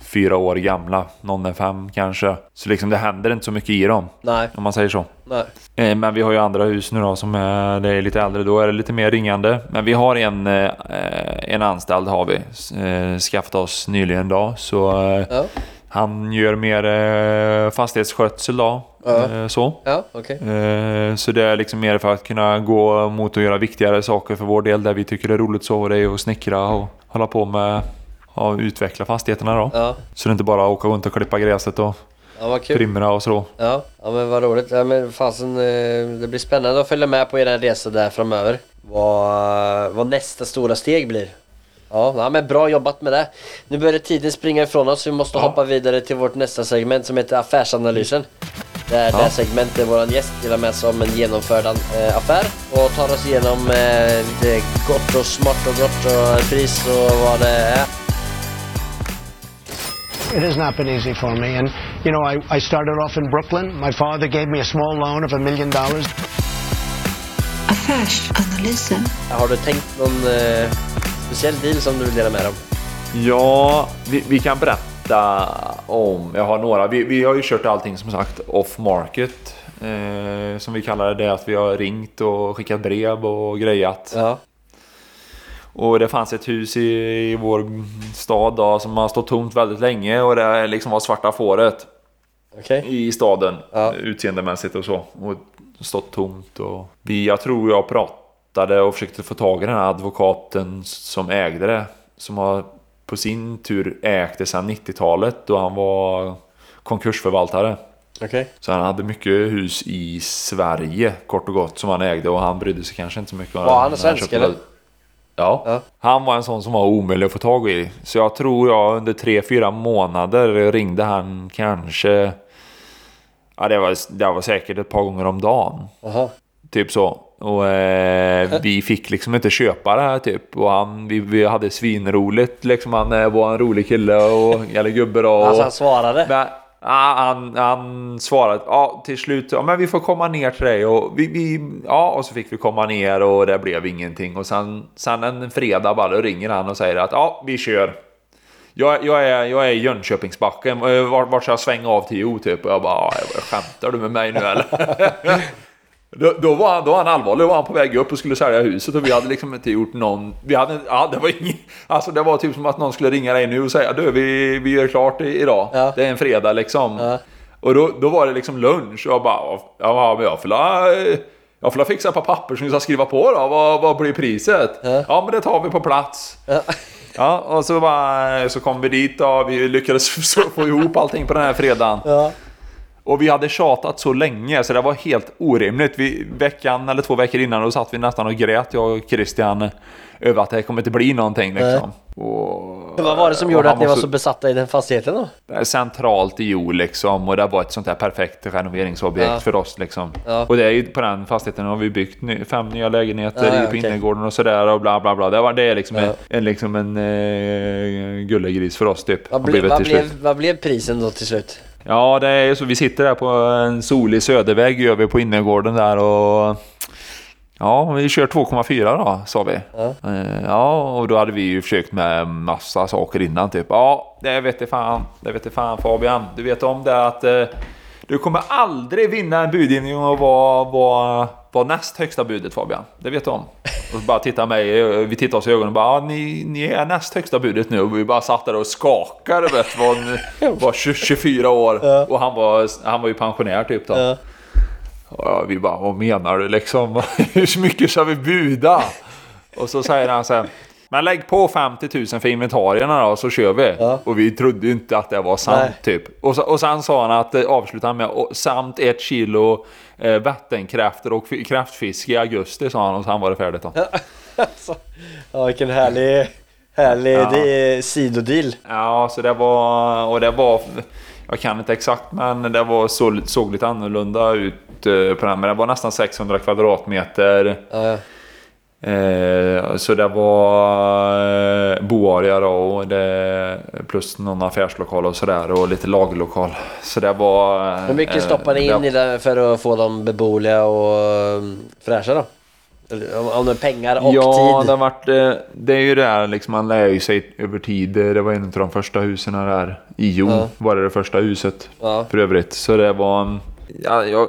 fyra år gamla. Någon är fem kanske. Så liksom det händer inte så mycket i dem, Nej, om man säger så. nej. Eh, Men vi har ju andra hus nu då som är, det är lite äldre, då är det lite mer ringande. Men vi har en, eh, en anställd har vi, skaffat oss nyligen då. Så Ja, han gör mer eh, fastighetsskötsel då. Ja. Eh, så. ja okej. Eh, så det är liksom mer för att kunna gå mot att göra viktigare saker för vår del där vi tycker det är roligt så. Det är att snickra och hålla på med och utveckla fastigheterna då. Ja, Så det är inte bara att åka runt och klippa gräset och ja vad kul. och så. Ja, ja men vad roligt. Ja, men fasen, eh, det blir spännande att följa med på er resa där framöver. Vad, vad nästa stora steg blir. Ja, ja, men bra jobbat med det. Nu börjar tiden springa ifrån oss. Vi måste Ja. hoppa vidare till vårt nästa segment som heter Affärsanalysen. Där Ja. det här segmentet vår gäst delar med sig om en genomförd eh, affär och tar oss igenom eh, lite gott och smart och gott och pris och vad det är. It has not been easy for me. And, you know, I, I started off in Brooklyn. My father gave me a small loan of a million dollars. Affärsanalysen. Har du tänkt någon eh, speciell deal som du vill dela med om? Ja, vi, vi kan berätta om, jag har några, vi, vi har ju kört allting som sagt off market. Eh, som vi kallar det, att vi har ringt och skickat brev och grejat. Ja, Och det fanns ett hus i, i vår stad då, som har stått tomt väldigt länge och det liksom var svarta fåret okej. i staden. Ja. Utseendemässigt och så. Och stått tomt och vi, jag tror jag pratade och försökte få tag i den här advokaten som ägde det. Som har på sin tur ägt det sedan 90-talet då han var konkursförvaltare. Okej. Så han hade mycket hus i Sverige kort och gott som han ägde och han brydde sig kanske inte så mycket om Var han svensk, eller? det. Ja. Ja. Han var en sån som var omöjlig att få tag i. Så jag tror jag under tre fyra månader ringde han kanske... Ja, det var, det var säkert ett par gånger om dagen. Jaha. Typ så. Och eh, vi fick liksom inte köpa det här typ. Och han, vi, vi hade svinroligt liksom. Han eh, var en rolig kille och, eller gubbe då. Och, Alltså han svarade? men, ja, han, han svarade ja, till slut, ja, men vi får komma ner till dig. Och, vi, vi, ja, och så fick vi komma ner och det blev ingenting. Och sen, sen en fredag bara då ringer han och säger att ja, vi kör. Jag, jag, är, jag är i Jönköpingsbacken, Eh, vart, vart ska jag svänga av till Jo typ? Och jag bara, "Ja, skämtar du med mig nu eller? Då, då, var han, då var han allvarlig, då var han på väg upp och skulle sälja huset och vi hade liksom inte gjort någon... Vi hade, ja, det var ingen, alltså det var typ som att någon skulle ringa dig nu och säga du, vi, vi gör klart idag. Ja. Det är en fredag liksom. Ja. Och då, då var det liksom lunch och jag bara, ja men jag får jag får fixa ett par papper som vi ska skriva på då. Vad, vad blir priset? Ja. Ja. men det tar vi på plats. Ja. Ja, och så, bara, så kom vi dit och vi lyckades få ihop allting på den här fredagen. Ja. Och vi hade tjatat så länge så det var helt orimligt. Vi, veckan eller två veckor innan då satt vi nästan och grät, jag och Christian, över att det kommer inte bli någonting liksom. Och, Vad var det som gjorde att ni var så besatta i den fastigheten då? det är centralt i Jo liksom och det var ett sånt här perfekt renoveringsobjekt Ja. för oss liksom. Ja. Och det är ju på den fastigheten har vi byggt ny, fem nya lägenheter Ja, ja, i på okej. innergården och sådär och bla bla bla. Det, var, det är liksom Ja. en, en, liksom en eh, gullegris för oss typ. Vad, ble, vad, blev, vad blev prisen då till slut? Ja, det är ju så. Vi sitter där på en solig södervägg gör vi på innergården där och Ja, vi kör 2,4 då, sa vi. Ja. Eh, ja, och då hade vi ju försökt med massa saker innan. Typ, ja, det vet jag fan. Det vet jag fan Fabian. Du vet om det att eh, du kommer aldrig vinna en budgivning och vara, vara, vara näst högsta budet Fabian. Det vet du om. Och bara titta mig, eh, vi tittar oss i ögonen och bara, ja, ni, ni är näst högsta budet nu. Och vi bara satt där och skakade, vet var, var 20, 24 år. Och han var, han var ju pensionär typ då. Ja. Ja, vi bara, vad menar du liksom? Hur mycket ska vi buda? Och så säger han här, men lägg på 50 000 för inventarierna då, så kör vi. Ja. Och vi trodde ju inte att det var sant Nej. typ. Och, så, och sen sa han att, eh, avslutade med, och, samt ett kilo eh, vattenkräftor och fi- kräftfisk i augusti sa han och sen var det färdigt då. Alltså, ja, vilken härlig, härlig Ja. det sidodeal. Ja, så det var... Och det var... Jag kan inte exakt, men det var så, såg lite annorlunda ut eh, på den. Men det var nästan 600 kvadratmeter. Ja. Eh, så det var eh, boarea då och det, plus någon affärslokal och sådär och lite lagerlokal. Så det var... eh, Hur mycket stoppar ni in i det för att få dem beboeliga och um, fräscha då? Om, det är pengar och ja, tid? det, varit, eh, det är ju det här liksom, man lär ju sig över tid. Det var en av de första husen där. I Jo Ja. var det det första huset Ja. för övrigt. Så det var... Ja, jag,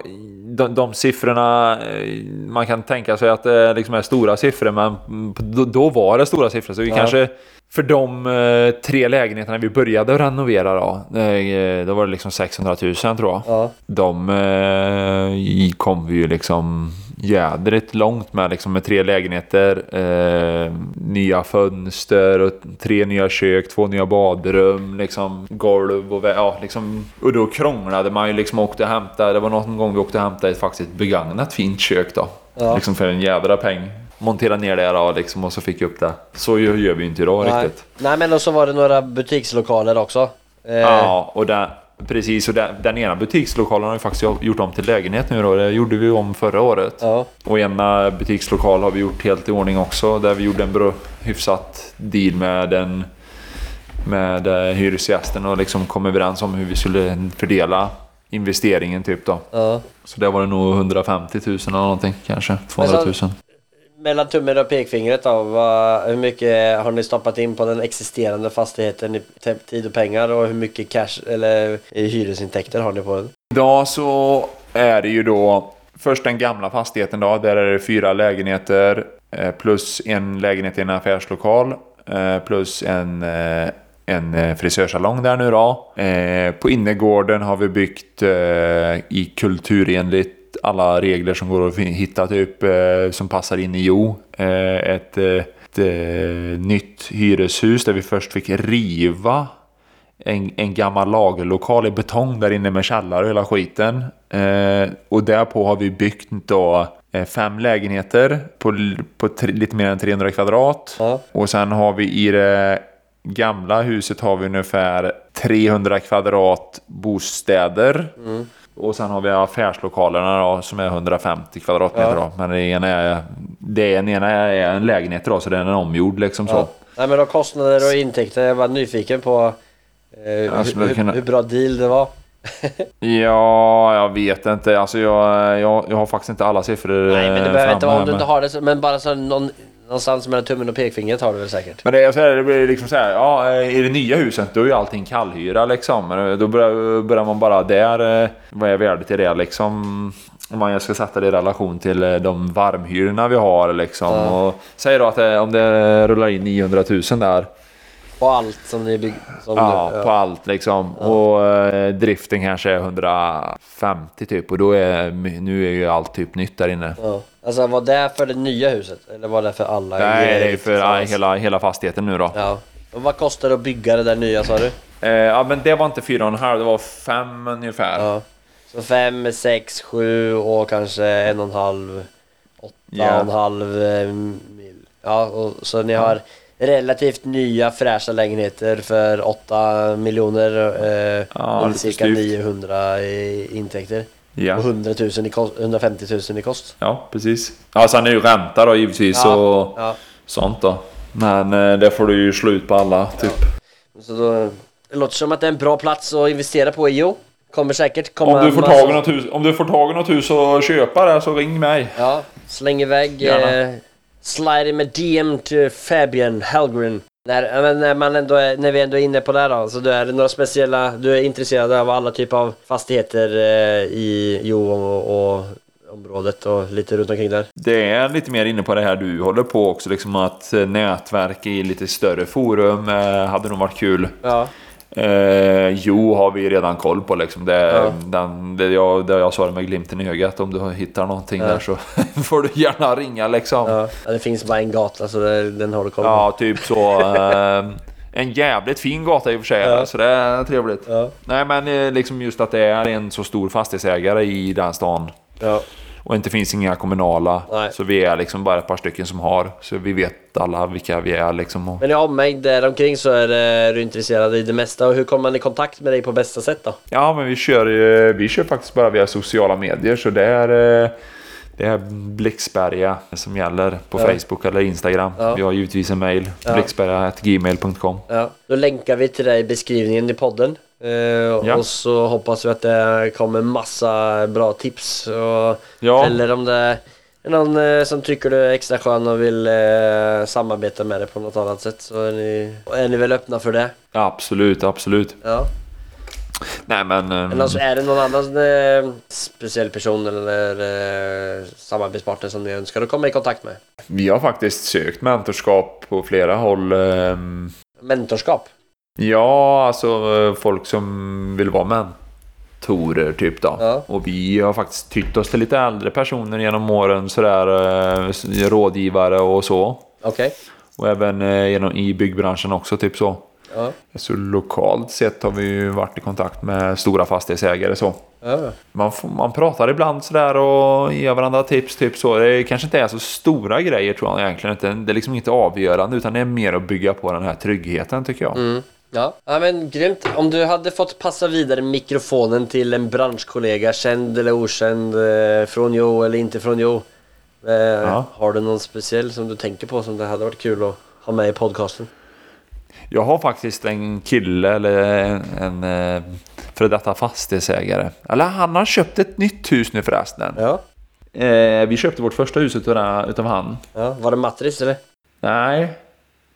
de, de siffrorna, eh, man kan tänka sig att det liksom är stora siffror men då, då var det stora siffror. Så vi Ja. kanske för de eh, tre lägenheterna vi började renovera då, eh, då var det liksom 600 000 tror jag. Ja. De kom vi ju liksom jädrigt långt med liksom med tre lägenheter, eh, nya fönster och tre nya kök, två nya badrum, liksom golv och ja, liksom. Och då krånglade man ju liksom och åkte och hämtade. Det var någon gång vi åkte och hämtade ett faktiskt begagnat fint kök då. Ja. Liksom för en jädra peng. Montera ner det då liksom och så fick jag upp det. Så gör vi inte idag Nej. riktigt. Nej men och så var det några butikslokaler också. Eh, Ja, och där, precis. Och den, den ena butikslokalen har vi faktiskt gjort om till lägenhet nu då. Det gjorde vi om förra året. ja. Och ena butikslokal har vi gjort helt i ordning också. Där vi gjorde en bra, hyfsat deal med den med eh, hyresgästen och liksom kom överens om hur vi skulle fördela investeringen typ då. ja. Så det var det nog 150 000 eller någonting kanske. 200 000. Mellan tummen och pekfingret då, vad, hur mycket har ni stoppat in på den existerande fastigheten i tid och pengar och hur mycket cash eller i hyresintäkter har ni på den? Idag så är det ju då först den gamla fastigheten då. Där är det fyra lägenheter eh, plus en lägenhet i en affärslokal eh, plus en, eh, en frisörsalong där nu då. Eh, På innergården har vi byggt eh, i kulturenligt alla regler som går att hitta typ eh, som passar in i Jo. Eh, Ett, eh, ett nytt hyreshus där vi först fick riva en, en gammal lagerlokal i betong där inne med källare och hela skiten. Eh, och därpå har vi byggt då fem lägenheter på, på tre, lite mer än 300 kvadrat. Ja. Och sen har vi i det gamla huset har vi ungefär 300 kvadrat bostäder. Och sen har vi affärslokalerna då, som är 150 kvadratmeter. Då. Men det ena är, det en ena är en lägenhet då, så den är omgjord liksom så. Ja. Nej men då kostnader och intäkter, jag var nyfiken på eh, skulle hur, kunna- hur bra deal det var. Ja, jag vet inte. Alltså jag, jag, jag har faktiskt inte alla siffror Nej men det eh, behöver inte vara om du inte har det, så- men bara så någon, någonstans mellan tummen och pekfingret har du väl säkert? Men det är så här, det blir liksom så här, ja, i det nya huset då är ju allting kallhyra liksom. Men Då börjar, börjar man bara där, eh, vad är värdet i det liksom? Om man ska sätta det i relation till eh, de varmhyrorna vi har liksom. Ja. Och säg då att om det rullar in 900 000 där. På allt som ni bygger? Ja, du, på allt liksom. Och eh, driften kanske är 150 typ. Och då är, nu är ju allt typ nytt där inne. ja. Alltså var det för det nya huset? Eller var det för alla? Nej, det är för ja, hela, hela fastigheten nu då. Ja. Och vad kostar det att bygga det där nya sa du? Eh, ja, men det var inte 4,5, det var 5 ungefär. Ja. Så fem, sex, sju och kanske en och en halv, åtta Ja. och en halv eh, mil. Ja, och, så ni har relativt nya fräscha lägenheter för 8 miljoner eh, Ja, lite cirka styvt. 900 i intäkter. Ja. Och 100 000 i kost, 150 000 i kost. Ja, precis. Ja, sen är det ju ränta då givetvis Ja, och ja. sånt då. Men eh, det får du ju slut på alla, typ. Så då, det låter som att det är en bra plats att investera på IO. Kommer säkert komma Om du, får tag i något hus, om du får tag i något hus och köpa det så ring mig. Ja, släng iväg Gärna. eh, Slide med DM till Fabian Hellgren. När, när, man ändå är, när vi ändå är inne på det här då, så du är det några speciella, du är intresserad av alla typer av fastigheter eh, i Jo och, och området och lite runt omkring där? Det är lite mer inne på det här du håller på också, liksom att eh, nätverk i lite större forum eh, hade nog varit kul. Ja. Eh, jo har vi redan koll på liksom. Det, Ja. den, det, jag, det jag sa det med glimten i ögat. Om du hittar någonting Ja. där så får du gärna ringa liksom. Ja, Ja, ja, det finns bara en gata så det, den har du koll på. typ så. Eh, en jävligt fin gata i och för sig. Ja. Så det är trevligt. Ja. Nej men eh, liksom just att det är en så stor fastighetsägare i den stan. Och inte finns inga kommunala. Nej. Så vi är liksom bara ett par stycken som har. Så vi vet alla vilka vi är liksom. Och, Men i där omkring så är, är du intresserad i det mesta. Och hur kommer man i kontakt med dig på bästa sätt då? Ja, men vi kör, vi kör faktiskt bara via sociala medier. Så det är, eh, det är Blixberga som gäller på Ja. Facebook eller Instagram. Ja. Vi har givetvis en mail. Ja. Blixberga.gmail.com Ja, då länkar vi till dig i beskrivningen i podden. Eh, Ja. Och så hoppas vi att det kommer massa bra tips. Och, Ja. Eller om det är någon eh, som tycker du är extra skön och vill eh, samarbeta med dig på något annat sätt så är ni, är ni väl öppna för det. Absolut, absolut. Ja. Nej men... eh, Eller så är det någon annan eh, speciell person eller eh, samarbetspartner som ni önskar att komma i kontakt med? Vi har faktiskt sökt mentorskap på flera håll. ehm, Mentorskap? Ja, alltså eh, folk som vill vara mentorer typ då. Ja. Och vi har faktiskt tytt oss till lite äldre personer genom åren sådär. eh, Rådgivare och så. Okej. Och även eh, genom, i byggbranschen också, typ så. Ja. Så lokalt sett har vi ju varit i kontakt med stora fastighetsägare så. Ja. Man, man pratar ibland sådär och ger varandra tips, typ så. Det kanske inte är så stora grejer tror jag egentligen. Det är liksom inte avgörande utan det är mer att bygga på den här tryggheten tycker jag. Mm. Ja. ja men grymt. Om du hade fått passa vidare mikrofonen till en branschkollega, känd eller okänd, eh, från Jo eller inte från Jo. Eh, Har du någon speciell som du tänker på som det hade varit kul att ha med i podcasten? Jag har faktiskt en kille eller en, en eh, före detta fastighetsägare. Eller han har köpt ett nytt hus nu förresten. Ja. Eh, vi köpte vårt första hus utav, utav han. ja. Var det Matris eller? Nej.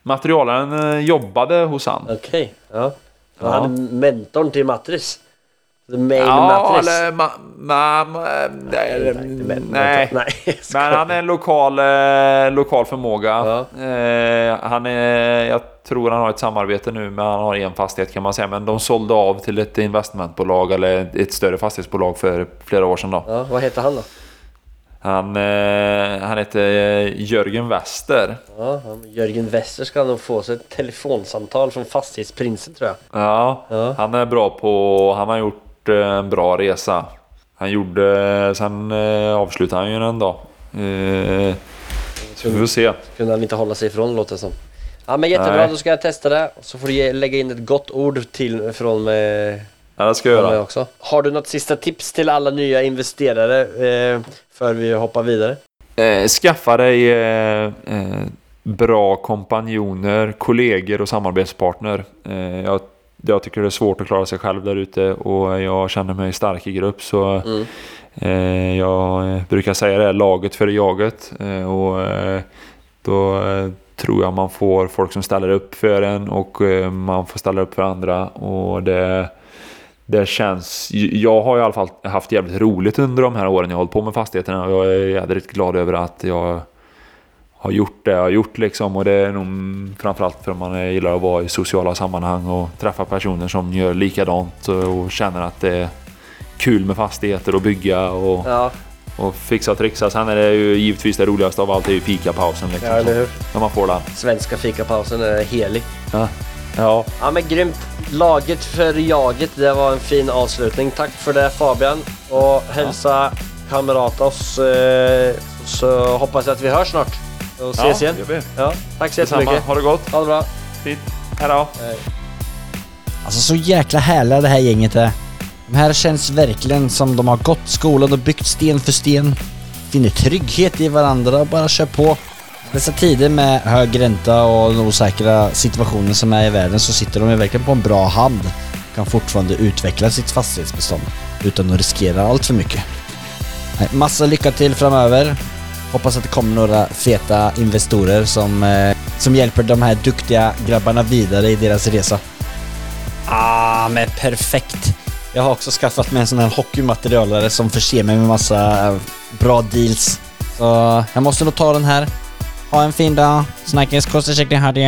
Materialaren eh, jobbade hos han. Okej. Ja. Ja. Han är mentorn till Matris. The main Ja, Matris. eller ma, ma, ma, nej, men- nej. Nej. Men han är en lokal, eh, lokal förmåga. Ja. Eh, han är, jag tror han har ett samarbete nu, men han har en fastighet kan man säga. Men de sålde av till ett investmentbolag eller ett större fastighetsbolag för flera år sedan. Då. Ja, vad heter han då? Han, eh, han heter eh, Jörgen Wester. Ja, Jörgen Wester ska nog få sig ett telefonsamtal från Fastighetsprinsen tror jag. Ja, Ja. han är bra på... Han har gjort eh, en bra resa. Han gjorde... Sen eh, avslutade han ju den då. Eh, så vi får se. Kunde han inte hålla sig ifrån låter det som. Ja men jättebra, Nej. då ska jag testa det. Så får du lägga in ett gott ord till från mig, Ja, det ska jag göra. också. Har du något sista tips till alla nya investerare eh, för vi hoppar vidare? Eh, skaffa dig eh, eh, bra kompanjoner, kollegor och samarbetspartner. Eh, jag, jag tycker det är svårt att klara sig själv där ute och jag känner mig stark i grupp så Mm. eh, jag brukar säga det, laget för jaget. Eh, och då tror jag man får folk som ställer upp för en och man får ställa upp för andra och det det känns... Jag har i alla fall haft jävligt roligt under de här åren jag har hållit på med fastigheterna och jag är jädrigt glad över att jag har gjort det jag har gjort liksom och det är nog framförallt för att man gillar att vara i sociala sammanhang och träffa personer som gör likadant och känner att det är kul med fastigheter och bygga och, Ja, och fixa och trixa. Sen är det ju givetvis det roligaste av allt är ju fikapausen liksom. ja eller hur? När man får den. Svenska fikapausen är helig. Ja. Ja. Ja men grymt! Laget för jaget, det var en fin avslutning. Tack för det Fabian. Och hälsa kamratos. Eh, så hoppas jag att vi hörs snart. Och ses igen. gör vi. Ja, tack så Detsamma. jättemycket. Ha det gott. Ha det bra. Fint. Hej då. Alltså så jäkla härliga det här gänget är. De här känns verkligen som de har gått skolan och byggt sten för sten. Finner trygghet i varandra och bara kör på. Dessa tider med hög ränta och den osäkra situationen som är i världen så sitter de ju verkligen på en bra hand. Kan fortfarande utveckla sitt fastighetsbestånd utan att riskera allt för mycket. Massa lycka till framöver. Hoppas att det kommer några feta investorer som, eh, som hjälper de här duktiga grabbarna vidare i deras resa. Ah, men perfekt. Jag har också skaffat mig en sån här hockeymaterialare som förser mig med massa eh, bra deals. Så jag måste nog ta den här. Ha en fin dag. Snackis, kost och check, hadi.